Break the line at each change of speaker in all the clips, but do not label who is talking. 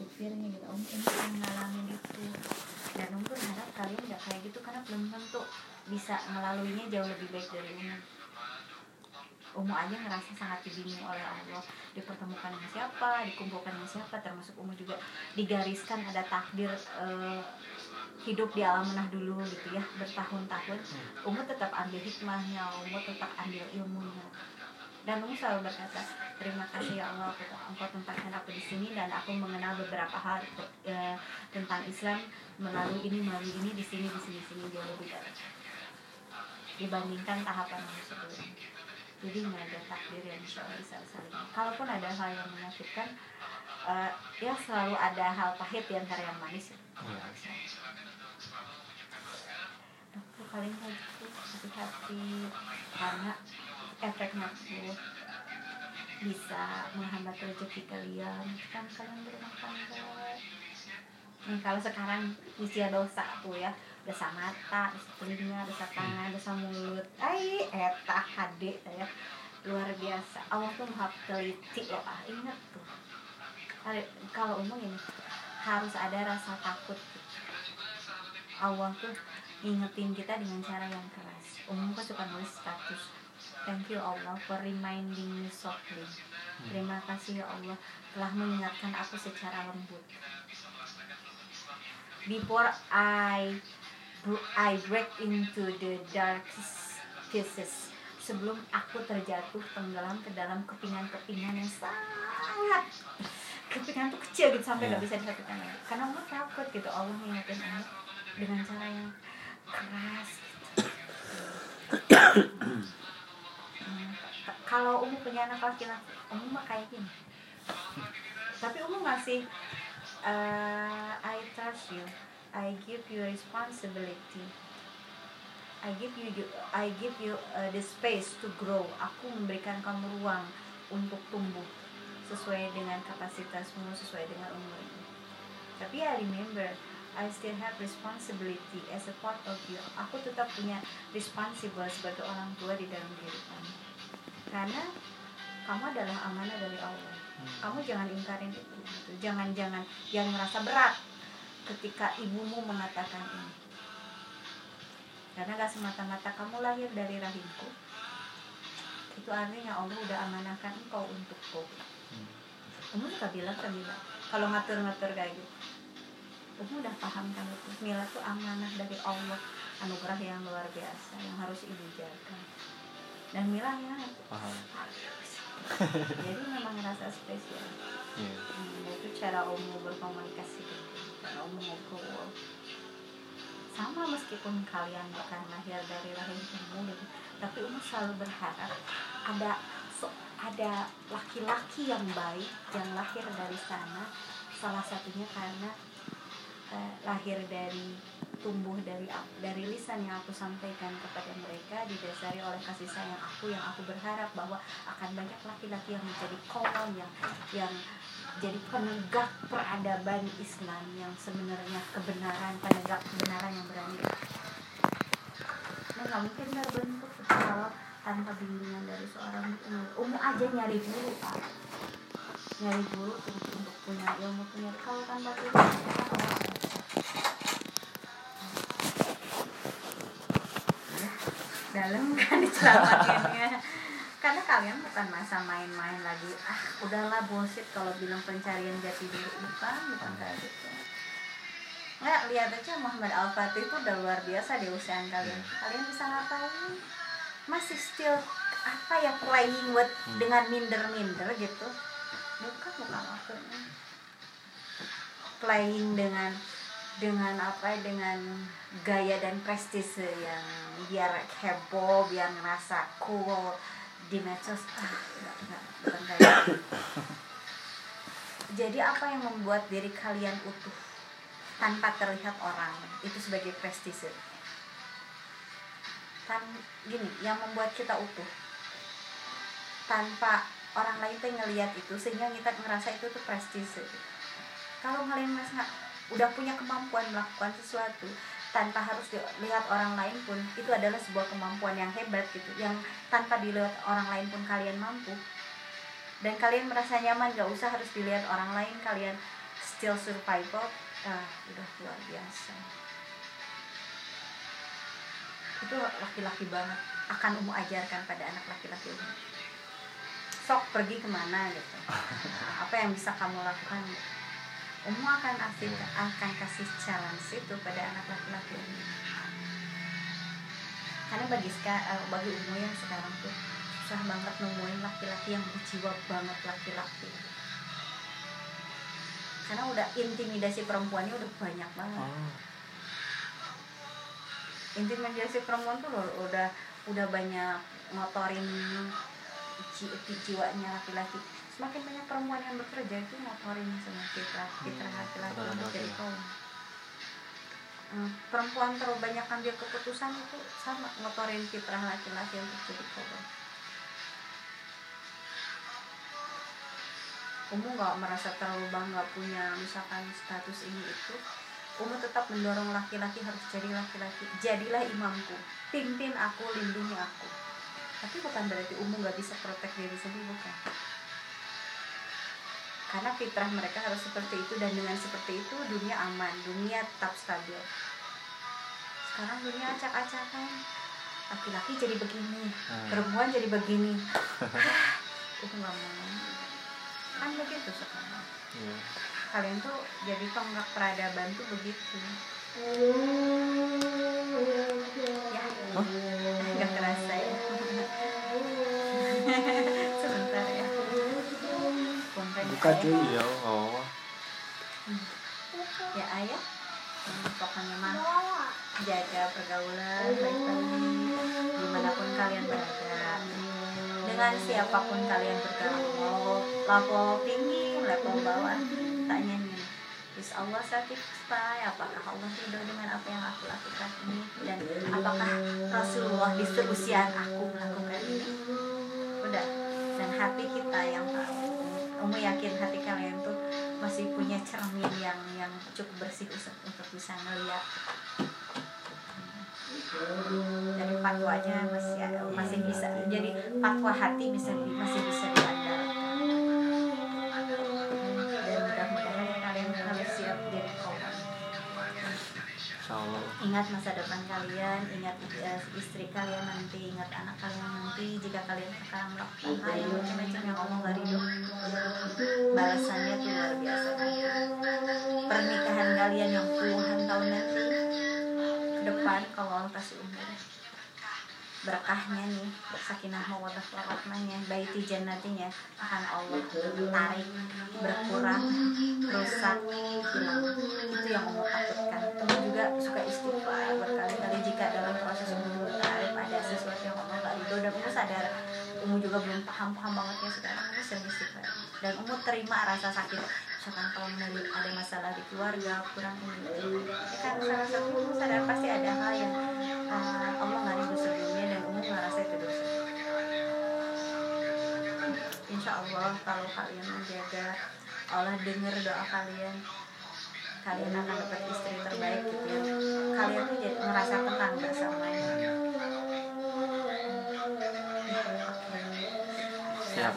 supirnya gitu. Om ini yang ngalamin itu. Dan om berharap kalian nggak kayak gitu karena belum tentu bisa melaluinya jauh lebih baik dari umum Umu aja ngerasa sangat dibimbing oleh Allah. Dipertemukan dengan siapa, dikumpulkan dengan siapa, termasuk Umu juga digariskan ada takdir eh, hidup di alam menah dulu gitu ya bertahun-tahun. Umu tetap ambil hikmahnya, Umu tetap ambil ilmunya dan Umu selalu berkata terima kasih ya Allah engkau tempatkan aku di sini dan aku mengenal beberapa hal eh, tentang Islam melalui ini melalui ini di sini di sini di sini jauh lebih baik dibandingkan tahapan Umu sebelumnya. Jadi nggak ada takdir yang bisa bisa saling kalaupun ada hal yang menyakitkan uh, ya selalu ada hal pahit di antara yang manis. Ya. Aku paling gitu hati-hati karena efek nafsu bisa menghambat rezeki kalian. Kan kalian berumah tangga. Nih, kalau sekarang usia dosa tuh ya dosa mata, dosa telinga, dosa tangan, dosa mulut. Ay, eta hade ya. Luar biasa. Allah tuh maha teliti loh ah ingat tuh. Kalau umum ini harus ada rasa takut. Allah tuh ngingetin kita dengan cara yang keras. Umum kan suka nulis status thank you Allah for reminding me softly terima kasih ya Allah telah mengingatkan aku secara lembut before I I break into the darkest pieces sebelum aku terjatuh tenggelam ke dalam kepingan-kepingan yang sangat kepingan tuh kecil gitu sampai nggak
Iya.
bisa disatukan lagi karena Allah takut gitu Allah mengingatkan Allah dengan cara yang keras gitu. Kalau Umu punya anak laki-laki Umu mah kayak gini. Tapi Umu ngasih uh, I trust you. I give you responsibility. I give you I give you uh, the space to grow. Aku memberikan kamu ruang untuk tumbuh sesuai dengan kapasitasmu sesuai dengan umurmu. Tapi I remember I still have responsibility as a part of you. Aku tetap punya responsible sebagai orang tua di dalam karena kamu adalah amanah dari Allah. Kamu jangan ingkarin itu gitu. jangan jangan jangan merasa berat ketika ibumu mengatakan ini. Karena gak semata-mata kamu lahir dari rahimku itu artinya Allah udah amanahkan engkau untukku. Umu suka bilang ke Mila? Kalau ngatur-ngatur kayak gitu. Umu udah paham kan? Itu Mila tuh amanah dari Allah anugerah yang luar biasa yang harus ibu jaga dan Mila ya
paham.
Jadi memang ngerasa spesial.
Iya.
Hmm, itu cara Umu berkomunikasi cara Umu ngobrol sama meskipun kalian bukan lahir dari rahim Umu gitu tapi Umu selalu berharap ada so- ada laki-laki yang baik yang lahir dari sana. Salah satunya karena eh, lahir dari tumbuh dari dari lisan yang aku sampaikan kepada mereka didasari oleh kasih sayang aku yang aku berharap bahwa akan banyak laki-laki yang menjadi kaum yang yang jadi penegak peradaban Islam yang sebenarnya kebenaran penegak kebenaran yang berani. Nah nggak mungkin terbentuk kalau tanpa bimbingan dari seorang umum umum aja nyari guru pak. Nyari guru untuk, untuk punya ilmu punya kalau tanpa itu dicelamatinnya karena kalian bukan masa main-main lagi ah udahlah bullshit kalau bilang pencarian jati diri. Bukan bukan kayak gitu. Nggak lihat aja Muhammad Al Fatih itu udah luar biasa di usiaan kalian. Kalian bisa ngapain? Masih still apa ya playing with dengan minder-minder gitu. Bukan bukan maksudnya. Playing dengan dengan apa ya, dengan gaya dan prestise yang biar heboh biar ngerasa cool di medsos. Ah enggak, enggak, bukan kayak gitu. jadi apa yang membuat diri kalian utuh tanpa terlihat orang? Itu sebagai prestise. Tan gini yang membuat kita utuh tanpa orang lain tuh ngelihat itu sehingga kita ngerasa itu tuh prestise. Kalau kalian merasa udah punya kemampuan melakukan sesuatu tanpa harus dilihat orang lain pun itu adalah sebuah kemampuan yang hebat gitu yang tanpa dilihat orang lain pun kalian mampu. Dan kalian merasa nyaman gak usah harus dilihat orang lain kalian still survival ah udah luar biasa. Itu laki-laki banget akan umu ajarkan pada anak laki-laki umu sok pergi ke mana gitu. Apa yang bisa kamu lakukan umu akan kasih akan kasih challenge itu pada anak laki-laki umu karena bagi uh, bagi umu yang sekarang tuh susah banget nemuin laki-laki yang berjiwa banget laki-laki. Karena udah intimidasi perempuannya udah banyak banget. Oh intimidasi perempuan tuh loh udah udah banyak ngotorin ji, jiwanya laki-laki semakin banyak perempuan yang bekerja itu ngotorin sama kita kita laki-laki kaum hmm, perempuan terlalu banyak ambil keputusan itu sama ngotorin fitrah laki-laki untuk jadi kaum umum nggak merasa terlalu bangga punya misalkan status ini itu Umu tetap mendorong laki-laki harus jadi laki-laki. Jadilah imamku, pimpin aku, lindungi aku. Tapi bukan berarti Umu nggak bisa protek diri sendiri, bukan. Karena fitrah mereka harus seperti itu dan dengan seperti itu dunia aman, dunia tetap stabil. Sekarang dunia acak-acakan. Laki-laki jadi begini, hmm. perempuan jadi begini. itu nggak mau. Kan begitu sekarang. Yeah kalian tuh jadi tonggak peradaban tuh begitu ya huh? nggak kerasa ya buka
dulu. Ya oh
ya ayah. Pokoknya mah jaga pergaulan baik-baik. Di mana pun kalian berada. Dengan siapa pun kalian bergaul level tinggi level bawah. Tanya nih Is Allah satisfy apakah Allah ridho dengan apa yang aku lakukan ini? Dan apakah Rasulullah di seusiaan aku melakukan ini? Udah. Dan hati kita yang tahu Umu yakin hati kalian tuh masih punya cermin yang yang cukup bersih untuk bisa melihat dari fatwanya masih masih bisa jadi fatwa hati bisa masih bisa diandalkan ingat masa depan kalian ingat uh, istri kalian nanti ingat anak kalian nanti. Jika kalian sekarang melakukan hal yang macam-macam yang ngomong gak ridho balasannya tuh luar biasa pernikahan kalian yang puluhan tahun nanti ke depan kalau Allah kasih umur berkahnya nih sakinah mawadah warahmahnya baiti jannatinya. Akan Allah tarik berkurang rusak hilang. Itu yang Allah takutkan. Kamu juga suka istighfar berkali-kali jika dalam proses umur tarik ada sesuatu yang Allah gak ridho dan Umu sadar. Umu juga belum paham-paham banget ya sekarang Umu sering istighfar. Dan Umu terima rasa sakit. Misalkan kalau ada masalah di keluarga kurang ini ya kan salah satu Umu sadar pasti ada hal yang uh, Allah gak ridho sebelumnya dan Umu ngerasa itu dosa Insya Allah kalau kalian menjaga Allah dengar doa kalian kalian akan dapat istri terbaik gitu ya. Kalian tuh jadi ngerasa tenang bersamanya
siap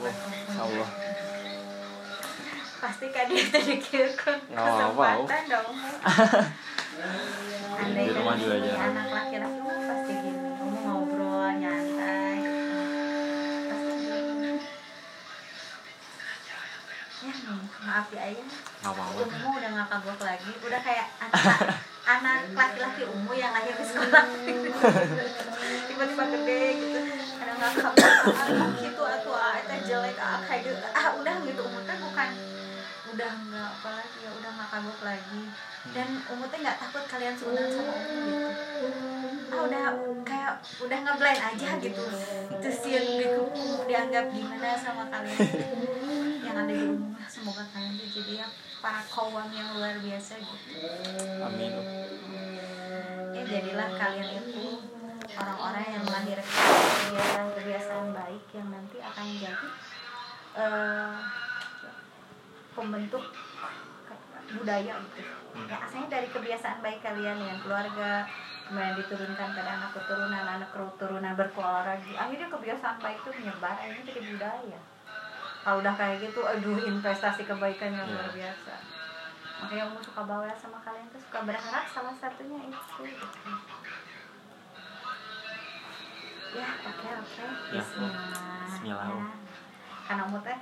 Allah
pasti kan dia tadi kira kesempatan dong andai
di rumah juga aja
anak laki-laki maaf ya ayah ummu udah nggak kagok lagi. Udah kayak anak anak laki-laki ummu yang lahir di sekolah. Tiba-tiba gede gitu. Kadang nggak kagok gitu atau ah itu jelek ah kayak gitu. Ah udah gitu ummu teh bukan udah nggak apa lagi ya udah nggak kagok lagi. Dan ummu teh nggak takut kalian sunat sama ummu gitu. Ah udah kayak udah ngeblind aja gitu. Itu sih gitu dianggap gimana sama kalian yang ada di rumah. Semoga kalian jadi ya para kawan yang luar biasa gitu. Amin. Ya jadilah kalian itu orang-orang yang melahirkan kebiasaan-kebiasaan baik yang nanti akan menjadi uh, pembentuk budaya gitu. Ya asalnya dari kebiasaan baik kalian yang keluarga kemudian diturunkan pada anak keturunan anak keturunan berkeluarga. Akhirnya kebiasaan baik itu menyebar akhirnya jadi budaya kalau udah kayak gitu aduh investasi kebaikan yang luar iya. biasa. Makanya Umu suka bawa sama kalian tuh suka berharap salah satunya itu. Ya oke oke.
Ya,
Bismillah
Bismillah,
Ya. Karena Umu teh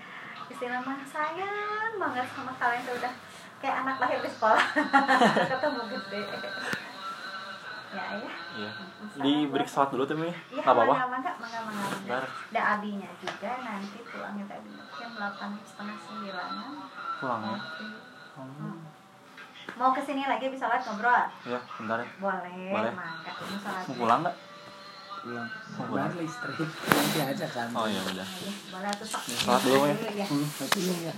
istilah mah sayang banget sama kalian tuh udah. Kayak anak lahir di sekolah. Ketemu gede ya ya
Iya. Di break sholat dulu tuh Mi.
Iya,
Enggak apa-apa.
mangga, mangga, mangga. Dan abinya juga nanti pulangnya tadi jam delapan setengah sembilanan.
Pulang ya.
Hmm. Mau ke sini lagi bisa lihat ngobrol?
Ya, bentar ya.
Boleh,
Boleh.
mangga. Ini salat.
Mau pulang nggak?
pulang
Mau pulang?
istri nanti aja kan
Oh iya udah.
Iya, Boleh tuh sok.
Ya, salat dulu, ya.
ya.
hmm, tapi ya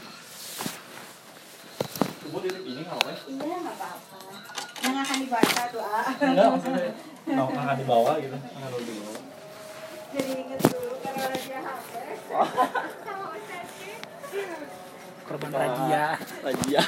ini
nggak apa-apa Yang akan dibaca doa.
Enggak maksudnya. Mau akan dibawa gitu. Akan dibawa.
Jadi inget dulu karena raja HP. Sama Ustaz.
korban rajia
Lagi ya.